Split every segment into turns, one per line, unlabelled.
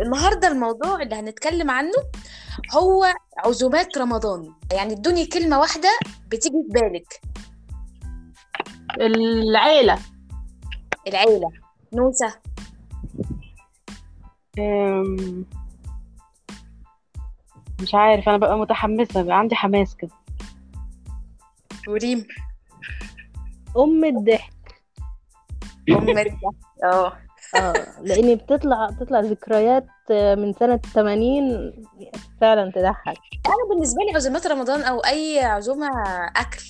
النهارده الموضوع اللي هنتكلم عنه هو عزومات رمضان. يعني ادوني كلمة واحدة بتيجي في بالك.
العيلة.
العيلة. نوسة.
أم، مش عارف أنا ببقى متحمسة بقى عندي حماس كده.
وريم.
أم الضحك.
أم الضحك. آه.
آه لاني بتطلع بتطلع ذكريات من سنة 80 فعلا تضحك.
أنا بالنسبة لي عزومات رمضان أو أي عزومة أكل.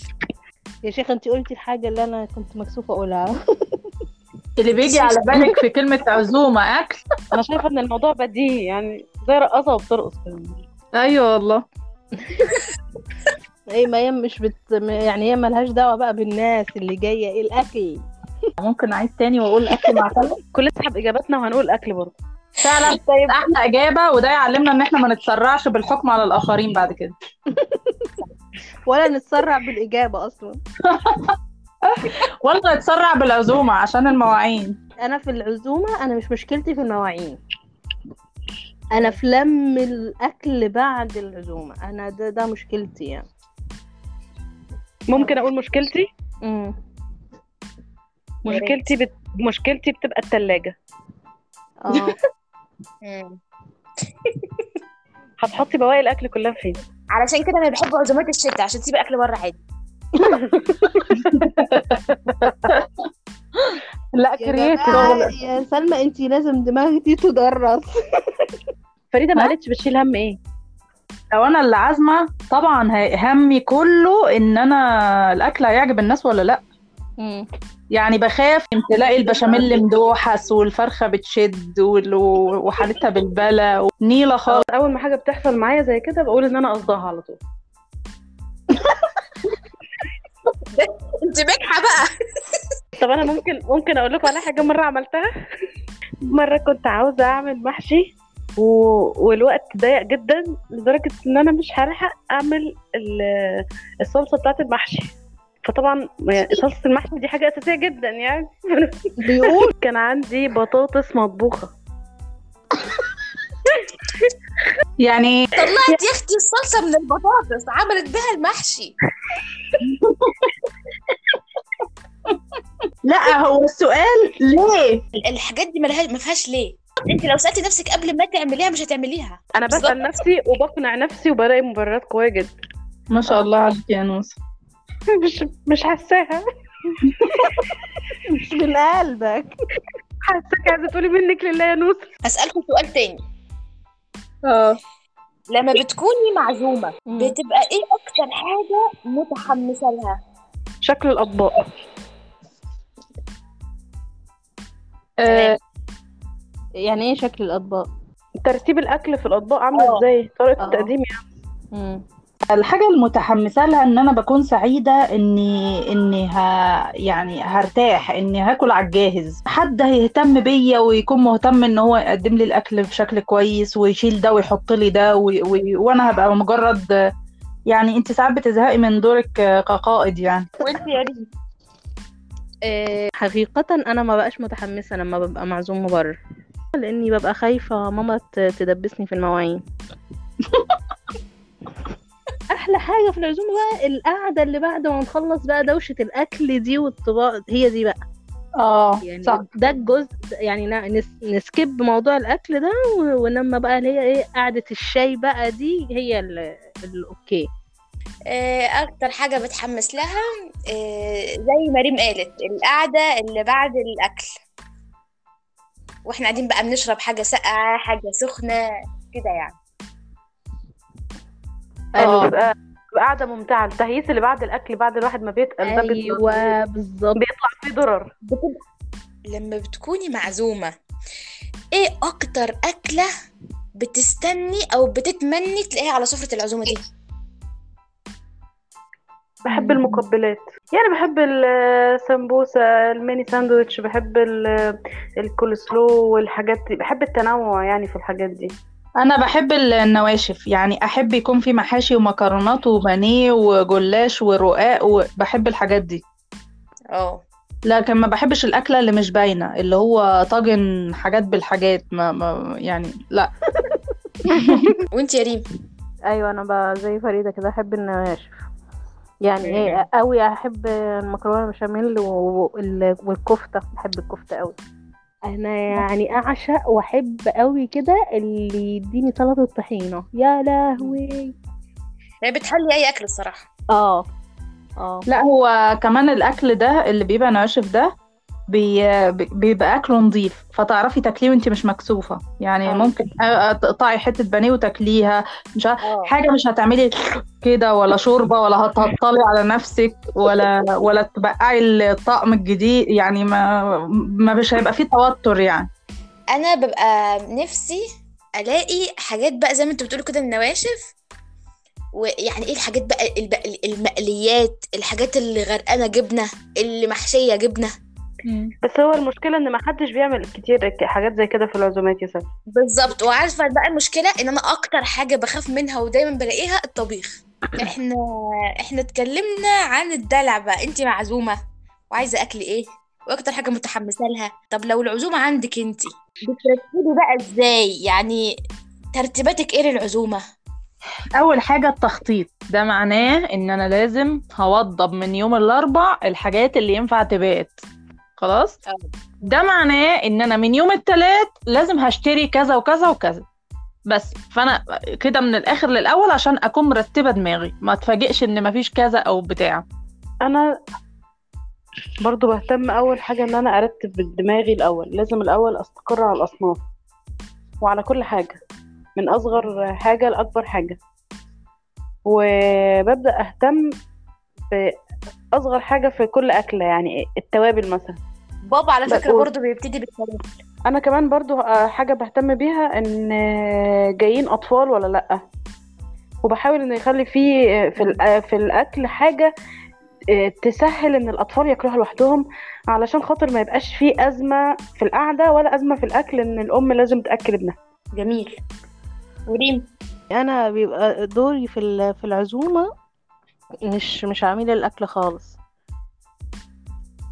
يا شيخ انت قلتي الحاجة اللي أنا كنت مكسوفة أقولها.
اللي بيجي على بالك في كلمة عزومة أكل.
أنا شايفة إن الموضوع بديهي يعني زي رقاصة وبترقص
أيوة والله.
إيه ما هي مش بت... يعني هي ملهاش دعوة بقى بالناس اللي جاية إيه الأكل.
ممكن أعيد تاني وأقول أكل مع سلمى
كل نسحب إجاباتنا وهنقول أكل برضه.
فعلا طيب أحلى إجابة وده يعلمنا إن إحنا ما نتسرعش بالحكم على الآخرين بعد كده.
ولا نتسرع بالإجابة أصلا.
ولا نتسرع بالعزومة عشان المواعين.
أنا في العزومة أنا مش مشكلتي في المواعين. أنا في لم الأكل بعد العزومة. أنا ده ده مشكلتي يعني.
ممكن أقول مشكلتي؟
امم
مشكلتي بت... مشكلتي بتبقى التلاجة.
آه.
هتحطي بواقي الأكل كلها فين؟
علشان كده أنا بحب عزومات الشتاء عشان تسيب أكل بره عادي.
لا
جماعة يا سلمى انت لازم دماغك دي تدرس.
فريدة ما؟ قالتش بتشيل هم إيه؟
لو أنا اللي عازمة طبعا همي كله إن أنا الأكل هيعجب الناس ولا لأ.
مم.
يعني بخاف تلاقي البشاميل مدوحس والفرخة بتشد وحالتها بالبلا ونيلة خالص.
أول ما حاجة بتحصل معايا زي كده بقول إن أنا قصدها على طول.
أنت بجحة بقى.
طب أنا ممكن ممكن أقول لكم على حاجة مرة عملتها. مرة كنت عاوزة أعمل محشي و... والوقت ضيق جدا لدرجة إن أنا مش هلحق أعمل ال- الصلصة بتاعت المحشي. فطبعا يعني صلصه المحشي دي حاجة أساسية جدا يعني.
بيقول.
كان عندي بطاطس مطبوخة.
يعني
طلعت يا أختي الصلصة من البطاطس عملت بها المحشي.
لا هو السؤال ليه؟
الحاجات دي ما فيهاش ليه. أنت لو سألتي نفسك قبل ما تعمليها مش هتعمليها. أنا.
بسأل نفسي وبقنع نفسي وبلاقي مبررات قوية جدا.
ما شاء الله عليك يا نوس
مش مش حاساها.
مش من قلبك.
حاساك عايزة تقولي منك لله يا نوس
هسالكم سؤال تاني.
آه.
لما بتكوني
معزومة.
بتبقى إيه أكتر حاجة متحمسة لها؟
شكل الأطباق.
آه،
يعني إيه شكل الأطباق؟
ترتيب الأكل في الأطباق عامل
آه.
إزاي؟ طريقة
آه.
التقديم يعني.
مم.
الحاجة المتحمسة لها إن أنا بكون سعيدة إني إني ه... يعني هرتاح إني هاكل على الجاهز. حد هيهتم بيا ويكون مهتم إن هو يقدم لي الأكل بشكل كويس ويشيل ده ويحط لي ده و... و... وأنا هبقى مجرد يعني أنت ساعات بتزهقي من دورك كقائد يعني.
وأنت يا ريم
آه، حقيقة أنا ما بقاش متحمسة لما ببقى معزومة بره لأني ببقى خايفة ماما تدبسني في المواعين. أحلى حاجة في العزومة بقى القعدة اللي بعد ما نخلص بقى دوشة الأكل دي والطباق هي دي بقى.
آه
يعني
صح.
ده الجزء يعني ن- نس- نسكيب موضوع الأكل ده و- ونما بقى اللي هي إيه قعدة الشاي بقى دي هي ال- الأوكي
آه، أكتر حاجة بتحمس لها آه، زي ما ريم قالت القعدة اللي بعد الأكل. وإحنا قاعدين بقى بنشرب حاجة ساقعة حاجة سخنة كده يعني.
آه.
بتبقى قاعدة ممتعة. التهييس اللي بعد الأكل بعد الواحد ما بيتقل ده بيطلع-
أيوة بالظبط.
بيطلع فيه ضرر.
لما بتكوني معزومة إيه أكتر أكلة بتستني أو بتتمني تلاقيها على سفرة العزومة دي؟
بحب المقبلات. يعني بحب السمبوسه الميني ساندويتش بحب ال- الكولسلو والحاجات دي. بحب التنوع يعني في الحاجات دي.
أنا بحب النواشف يعني أحب يكون في محاشي ومكرونات وبانيه وجلاش ورقاق وبحب الحاجات دي.
آه.
لكن ما بحبش الأكلة اللي مش باينة اللي هو طاجن حاجات بالحاجات ما, ما يعني لا.
وأنت يا ريم؟
أيوه أنا بقى زي فريدة كده أحب النواشف. يعني إيه قوي أحب المكرونة بشاميل والكفتة بحب الكفتة قوي أنا يعني أعشق وأحب قوي كده اللي يديني سلطة طحينة. يا لهوي.
هي بتحلي أي أكل الصراحة.
آه آه.
لا هو كمان الأكل ده اللي بيبقى ناشف ده بي... بي- بيبقى اكله نظيف فتعرفي تاكليه وانت مش مكسوفة. يعني
آه.
ممكن تقطعي حتة بانيه وتاكليها. مش
آه.
حاجة مش هتعملي كده ولا شوربة ولا هتهطلي على نفسك ولا ولا تبقعي الطقم الجديد. يعني ما ما مش هيبقى فيه توتر يعني.
أنا ببقى نفسي ألاقي حاجات بقى زي ما أنتوا بتقولوا كده النواشف. ويعني إيه الحاجات بقى المقليات الحاجات اللي غرقانه جبنة اللي محشيه جبنة.
بس هو المشكلة إن ما حدش بيعمل كتير حاجات زي كده في العزومات يا سلمى
بالظبط. وعارفة بقى المشكلة إن أنا أكتر حاجة بخاف منها ودايما بلاقيها الطبيخ. إحنا إحنا اتكلمنا عن الدلع بقى. انت معزومة وعايزة أكل إيه؟ وأكتر حاجة متحمسة لها. طب لو العزومة عندك انت بترتبي بقى إزاي؟ يعني ترتيباتك إيه للعزومة؟
أول حاجة التخطيط. ده معناه إن أنا لازم هوضب من يوم الأربع الحاجات اللي ينفع تبات. خلاص؟
آه.
ده معناه إن أنا من يوم التلات لازم هشتري كذا وكذا وكذا. بس فأنا كده من الآخر للأول عشان أكون مرتبة دماغي. ما أتفاجئش إن مفيش كذا أو بتاع.
أنا برضو بهتم أول حاجة إن أنا أرتب دماغي الأول. لازم الأول أستقر على الأصناف وعلى كل حاجة. من أصغر حاجة لأكبر حاجة. وببدأ أهتم باصغر حاجة في كل أكلة يعني التوابل مثلا.
بابا على فكرة
بقول.
برضو بيبتدي بالكلام
أنا كمان برضو آه، حاجة بهتم بيها إن آه، جايين أطفال ولا لأ. وبحاول ان يخلي فيه آه، في في الأكل حاجة تسهل إن الأطفال ياكلوها لوحدهم علشان خاطر ما يبقاش فيه أزمة في القعدة ولا أزمة في الأكل إن الأم لازم تأكل ابنها.
جميل. وريم؟
أنا بيبقى دوري في ال- في العزومة مش مش عامله الأكل خالص.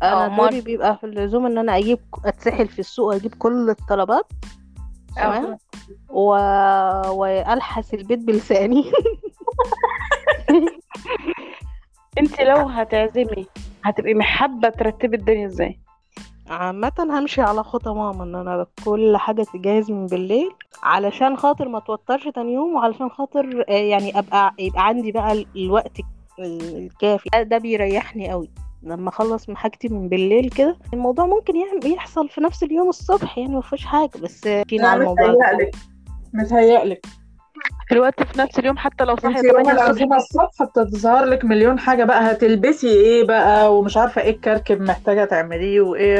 آه،
أنا؟
دوري بيبقى في العزومه إن أنا أجيب أتسحل في السوق أجيب كل الطلبات تمام؟ و... وألحس البيت بلساني.
انت لو هتعزمي هتبقي محبة ترتبي الدنيا إزاي؟
عامة همشي على خطى ماما إن أنا كل حاجة تجهز من بالليل علشان خاطر ما توترش تاني يوم وعلشان خاطر آه، يعني أبقى يبقى عندي بقى ال- الوقت الكافي. ده- بيريحني قوي. لما أخلص من حاجتي من بالليل كده الموضوع ممكن يعمل يحصل في نفس اليوم الصبح يعني ما فيش حاجة بس فينا على الموضوع ده.
متهيألك
الوقت في نفس اليوم حتى لو
انت يوم
8 الصبح.
العزومة الصبح بتظهر لك مليون حاجة بقى. هتلبسي إيه بقى؟ ومش عارفة إيه الكركب محتاجة تعمليه وايه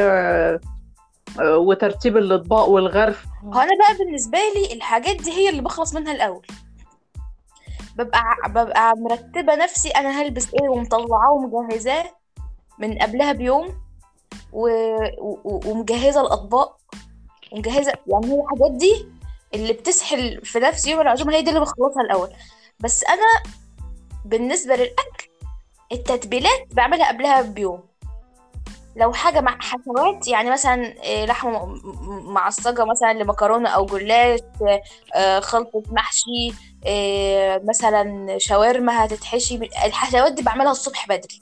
آه، وترتيب الأطباق والغرف.
هو أنا بقى بالنسبة لي الحاجات دي هي اللي بخلص منها الأول. ببقى ببقى مرتبة نفسي أنا هلبس إيه ومطلعاه ومجهزاه من قبلها بيوم و... و... ومجهزة الأطباق ومجهزة يعني هي الحاجات دي اللي بتسحل في نفس يوم العزومة هي دي اللي بخلصها الأول. بس أنا بالنسبة للأكل التتبيلات بعملها قبلها بيوم. لو حاجة مع حشوات يعني مثلا إيه، لحمة م- م- معصجة مثلا لمكرونة أو جلاش آه، خلطة محشي إيه، مثلا شاورما هتتحشي الحشوات دي بعملها الصبح بدري.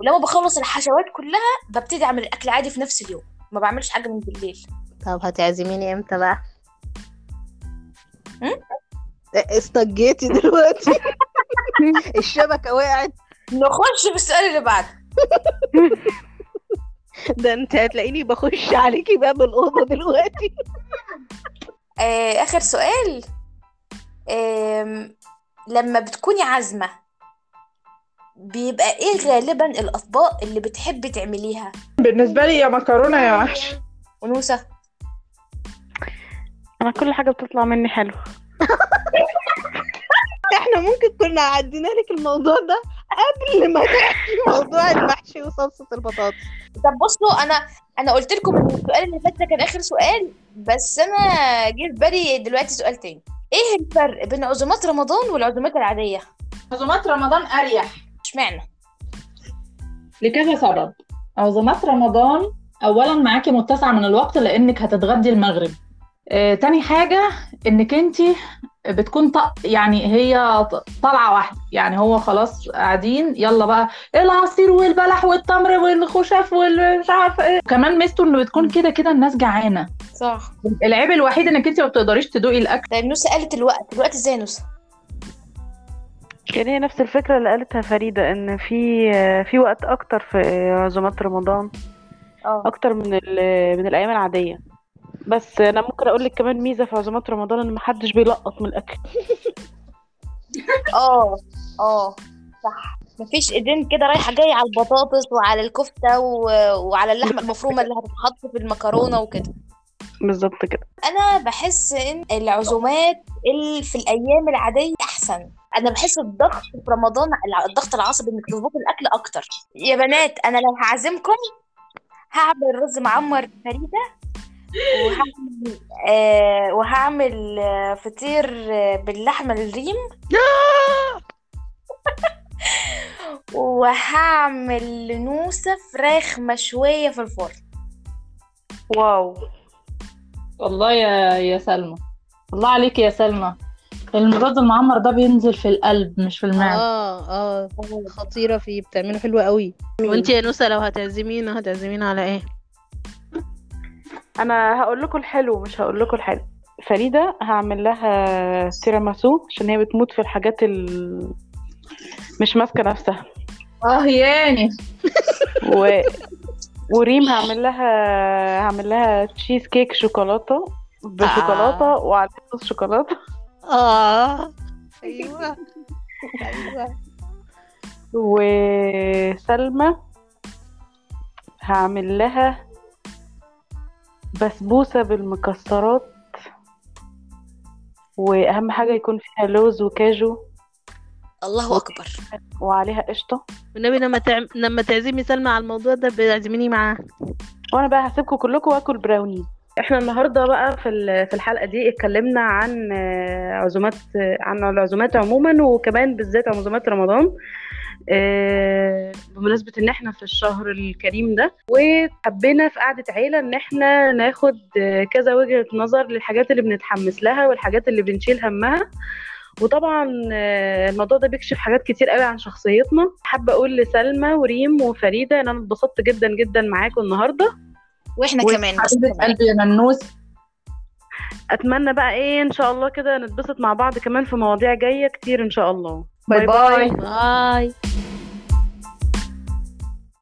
ولما بخلص الحشوات كلها ببتدي أعمل الأكل عادي في نفس اليوم ما بعملش حاجة من بالليل.
طب هتعزميني إمتى بقى؟
هم؟
استجيتي دلوقتي؟ الشبكة وقعت.
نخش في السؤال اللي بعده.
ده انت هتلاقيني بخش عليكي باب الأوضة دلوقتي.
آه، آخر سؤال. آم، لما بتكوني عازمة بيبقى إيه غالبا الأطباق اللي بتحبي تعمليها؟
بالنسبة لي يا مكرونة يا محشي
ونوسة.
أنا كل حاجة بتطلع مني حلو
إحنا ممكن كنا عدينا لك الموضوع ده. قبل ما تحكي موضوع المحشي وصلصة البطاطس.
طب بصوا أنا أنا قلت لكم إن السؤال اللي فات ده كان آخر سؤال بس أنا جه في بالي دلوقتي سؤال تاني. إيه الفرق بين عزومات رمضان والعزومات العادية؟
عزومات رمضان أريح.
إشمعنى؟
لكذا سبب. عزومات رمضان اولا معاكي متسع من الوقت لأنك هتتغدي المغرب. آه، تاني حاجة إنك انت بتكون ط... يعني هي ط- طلعة واحدة. يعني هو خلاص قاعدين يلا بقى العصير والبلح والتمر والخشاف والمش عارفة إيه. كمان ميزته إنه بتكون كده كده الناس جعانة.
صح.
العيب الوحيد إنك انت ما بتقدريش تدوقي الأكل.
طيب نوسة قالت الوقت. الوقت إزاي يا نوسة؟
كان هي نفس الفكرة اللي قالتها فريدة إن في في وقت أكتر في عزومات رمضان.
آه.
أكتر من ال- من الأيام العادية. بس أنا ممكن أقول لك كمان ميزة في عزومات رمضان ان محدش بيلقط من الأكل.
آه آه صح. مفيش إيدين كده رايحة جاية على البطاطس وعلى الكفتة و... وعلى اللحمة المفرومة اللي هتتحط في المكرونة وكده.
بالظبط كده.
أنا بحس إن العزومات اللي في الأيام العادية أحسن. أنا بحس الضغط في رمضان الضغط العصبي إنك تظبطي الأكل أكتر. يا بنات أنا لو هعزمكم هعمل رز معمر فريده وهعمل آه وهعمل آه فطير آه باللحمة الريم. وهعمل لنوسه فراخ مشوية في الفرن.
واو.
والله يا يا سلمى. الله عليك يا سلمى. الرز المعمر ده بينزل في القلب مش في المعدة.
آه آه. خطيرة فيه بتعمله حلو قوي. وانت يا نوسة لو هتعزمينا هتعزمينا على إيه؟
أنا هقول لكم الحلو مش هقول لكم الحلو. فريدة هعمل لها تيراميسو عشان هي بتموت في الحاجات ال... مش ماسكة نفسها.
آه ياني
و... وريم هعمل لها هعمل لها تشيز كيك شوكولاتة بشوكولاتة وعليها صوص شوكولاتة.
آه. أيوه. أيوه.
وسلمى هعمل لها بسبوسة بالمكسرات وأهم حاجة يكون فيها لوز وكاجو.
الله أكبر.
وعليها قشطة.
والنبي لما تعم... لما تعزمي سلمى على الموضوع ده بتعزميني معاه.
وأنا بقى هسيبكم كلكم وآكل براوني. إحنا النهارده بقى في ال- في الحلقة دي اتكلمنا عن آه، عزومات عن العزومات عموما وكمان بالذات عزومات رمضان. آه، بمناسبة إن إحنا في الشهر الكريم ده وحبينا في قعدة عيلة إن إحنا ناخد آه، كذا وجهة نظر للحاجات اللي بنتحمس لها والحاجات اللي بنشيل همها. وطبعا آه، الموضوع ده بيكشف حاجات كتير قوي عن شخصيتنا. حابة أقول لسلمى وريم وفريدة ان أنا اتبسطت جدا جدا معاكم النهاردة. وإحنا
كمان
قلبي يا ننوس
أتمنى بقى إيه إن شاء الله كده نتبسط مع بعض كمان في مواضيع جاية كتير إن شاء الله.
Bye bye.
Bye.